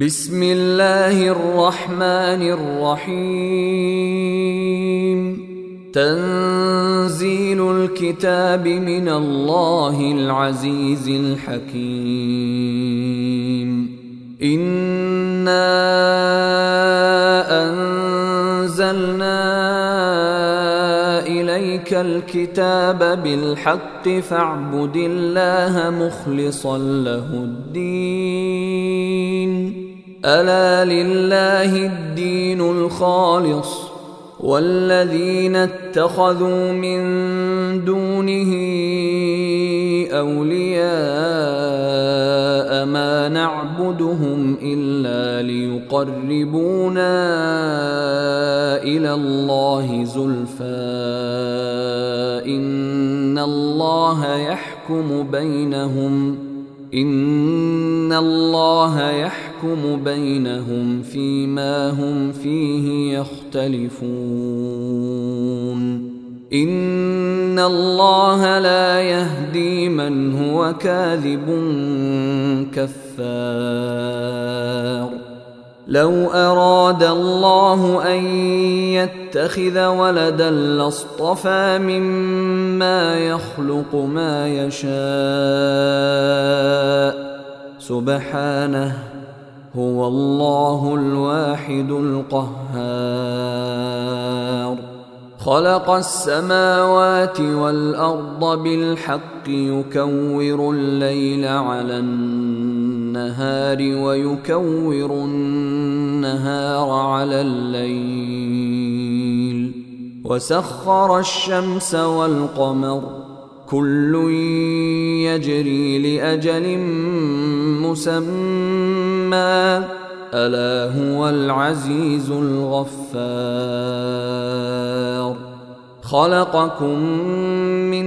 بسم الله الرحمن الرحيم تنزيل الكتاب من الله العزيز الحكيم انا انزلنا اليك الكتاب بالحق فاعبد الله مخلصا له الدين ألا لله الدين الخالص والذين اتخذوا من دونه أولياء ما نعبدهم إلا ليقربونا إلى الله زلفى إن الله يحكم بينهم ان الله يحكم بينهم فيما هم فيه يختلفون ان الله لا يهدي من هو كاذب كفار لو اراد الله ان يتخذ ولدا لاصطفى مما يخلق ما يشاء. سبحانه هو الله الواحد القهار. خلق السماوات والأرض بالحق يكور الليل على النهار. ويكور النهار على الليل. وسخر الشمس والقمر. كل يجري لأجل مسمى. ألا هو العزيز الغفار. خلقكم من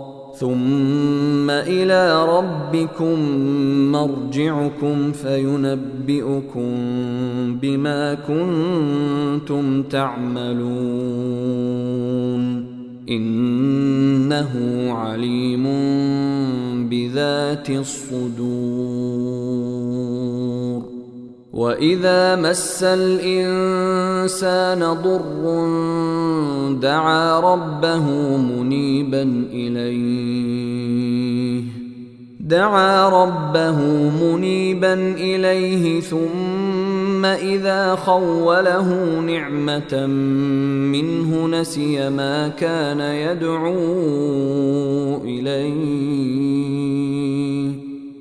ثم إلى ربكم مرجعكم فينبئكم بما كنتم تعملون. إنه عليم بذات الصدور. واذا مس الانسان ضر دعا ربه منيبا اليه دعا ربه منيبا اليه ثم اذا خوله نعمه منه نسي ما كان يدعو اليه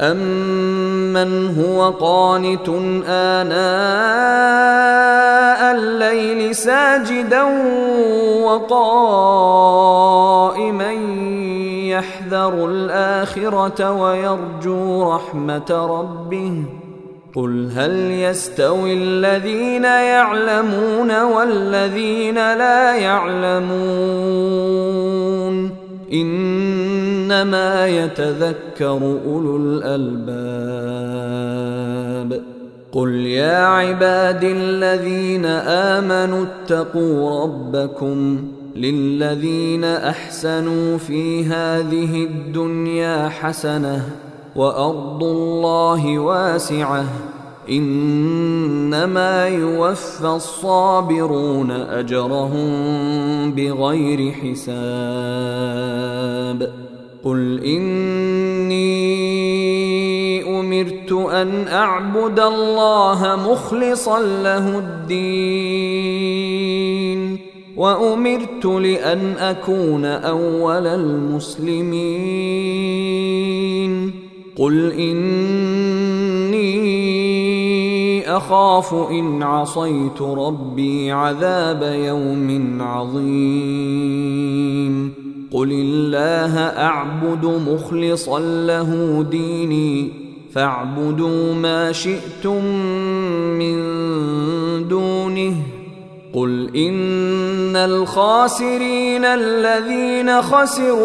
أمن هو قانت آناء الليل ساجدا وقائما يحذر الآخرة ويرجو رحمة ربه قل هل يستوي الذين يعلمون والذين لا يعلمون إنما يتذكر أولو الألباب. قل يا عبادي الذين آمنوا اتقوا ربكم للذين أحسنوا في هذه الدنيا حسنة وأرض الله واسعة إنما يوفى الصابرون أجرهم بغير حساب. قل إني أمرت أن أعبد الله مخلصا له الدين وأمرت لأن أكون أول المسلمين. قل إني أخاف إن عصيت ربي عذاب يوم عظيم. قل الله أعبد مخلصا له ديني فاعبدوا ما شئتم من دونه. قل إن الخاسرين الذين خسروا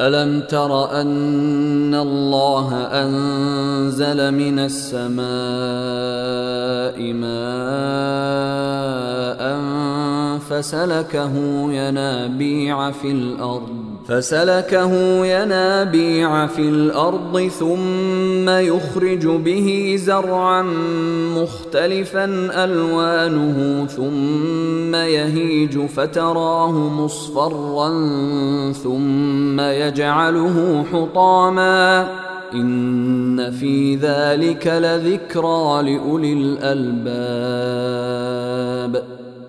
ألم تر أن الله أنزل من السماء ماء فسلكه ينابيع في الأرض فسلكه ينابيع في الأرض ثم يخرج به زرعا مختلفا ألوانه ثم يهيج فتراه مصفرا ثم يجعله حطاما إن في ذلك لذكرى لأولي الألباب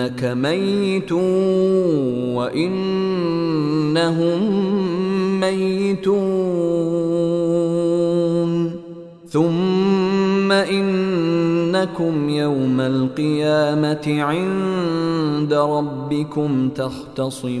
إنك ميت وإنهم ميتون. ثم إنكم يوم القيامة عند ربكم تختصمون.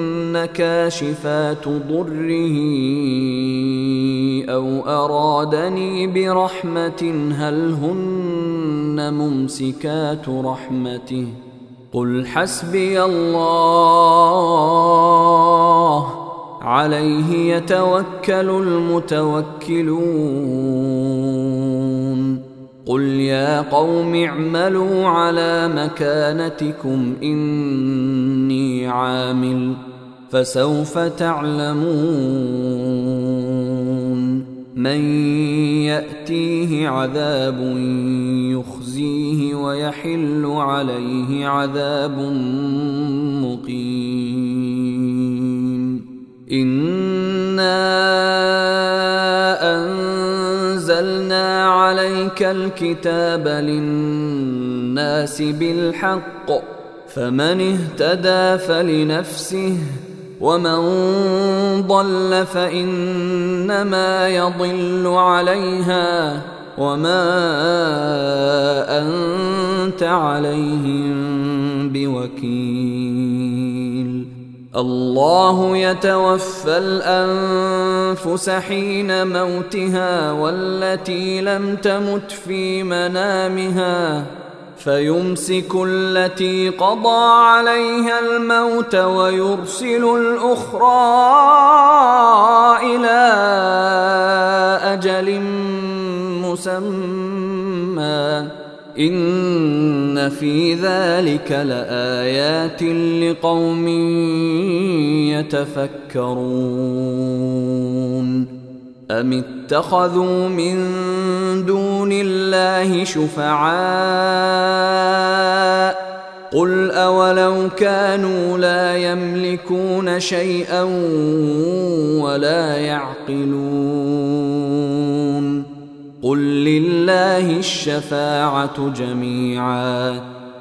كاشفات ضره أو أرادني برحمة هل هن ممسكات رحمته؟ قل حسبي الله. عليه يتوكل المتوكلون. قل يا قوم اعملوا على مكانتكم إني عامل. فسوف تعلمون من يأتيه عذاب يخزيه ويحل عليه عذاب مقيم. إنا أنزلنا عليك الكتاب للناس بالحق فمن اهتدى فلنفسه ومن ضل فانما يضل عليها وما انت عليهم بوكيل الله يتوفى الانفس حين موتها والتي لم تمت في منامها فيمسك التي قضى عليها الموت ويرسل الأخرى إلى أجل مسمى. إن في ذلك لآيات لقوم يتفكرون. أم اتخذوا من دون الله شفعاء قل أولو كانوا لا يملكون شيئا ولا يعقلون قل لله الشفاعة جميعاً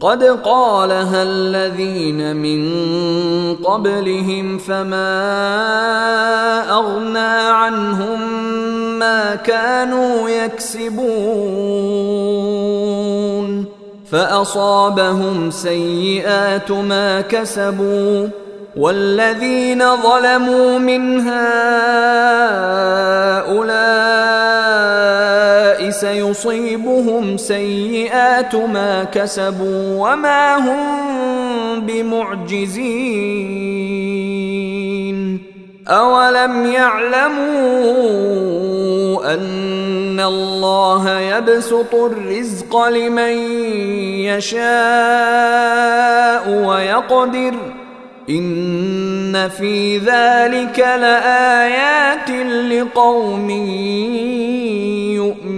قد قالها الذين من قبلهم فما أغنى عنهم ما كانوا يكسبون فأصابهم سيئات ما كسبوا والذين ظلموا من هؤلاء سيصيبهم سيئات ما كسبوا وما هم بمعجزين. اولم يعلموا ان الله يبسط الرزق لمن يشاء ويقدر ان في ذلك لايات لقوم يؤمنون.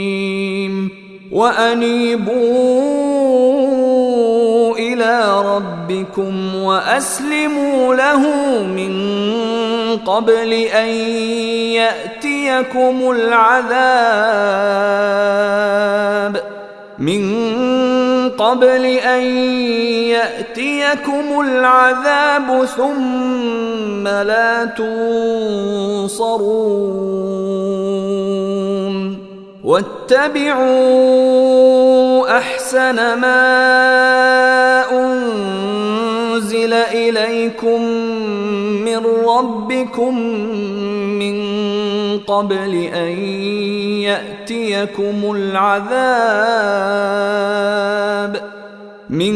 وأنيبوا إلى ربكم وأسلموا له من قبل أن يأتيكم العذاب. من قبل أن يأتيكم العذاب ثم لا تنصرون. واتبعوا أحسن ما أنزل إليكم من ربكم من قبل أن يأتيكم العذاب من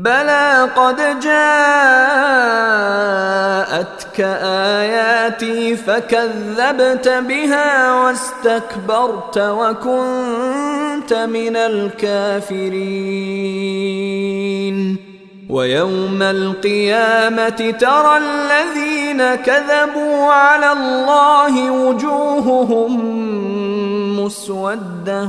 بلى قد جاءتك اياتي فكذبت بها واستكبرت وكنت من الكافرين ويوم القيامة ترى الذين كذبوا على الله وجوههم مسودة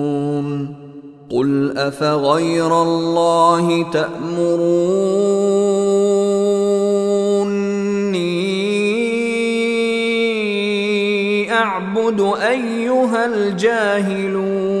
قل افغير الله تامروني اعبد ايها الجاهلون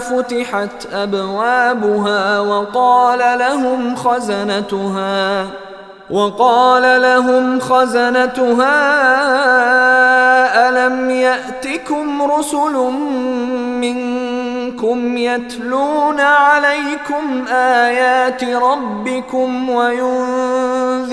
فتحت أبوابها وقال لهم خزنتها وقال لهم خزنتها ألم يأتكم رسل منكم يتلون عليكم آيات ربكم وينذرونكم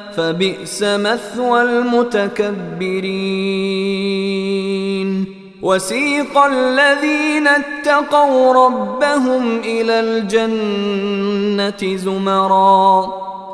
فبئس مثوى المتكبرين. وسيق الذين اتقوا ربهم إلى الجنة زمرا.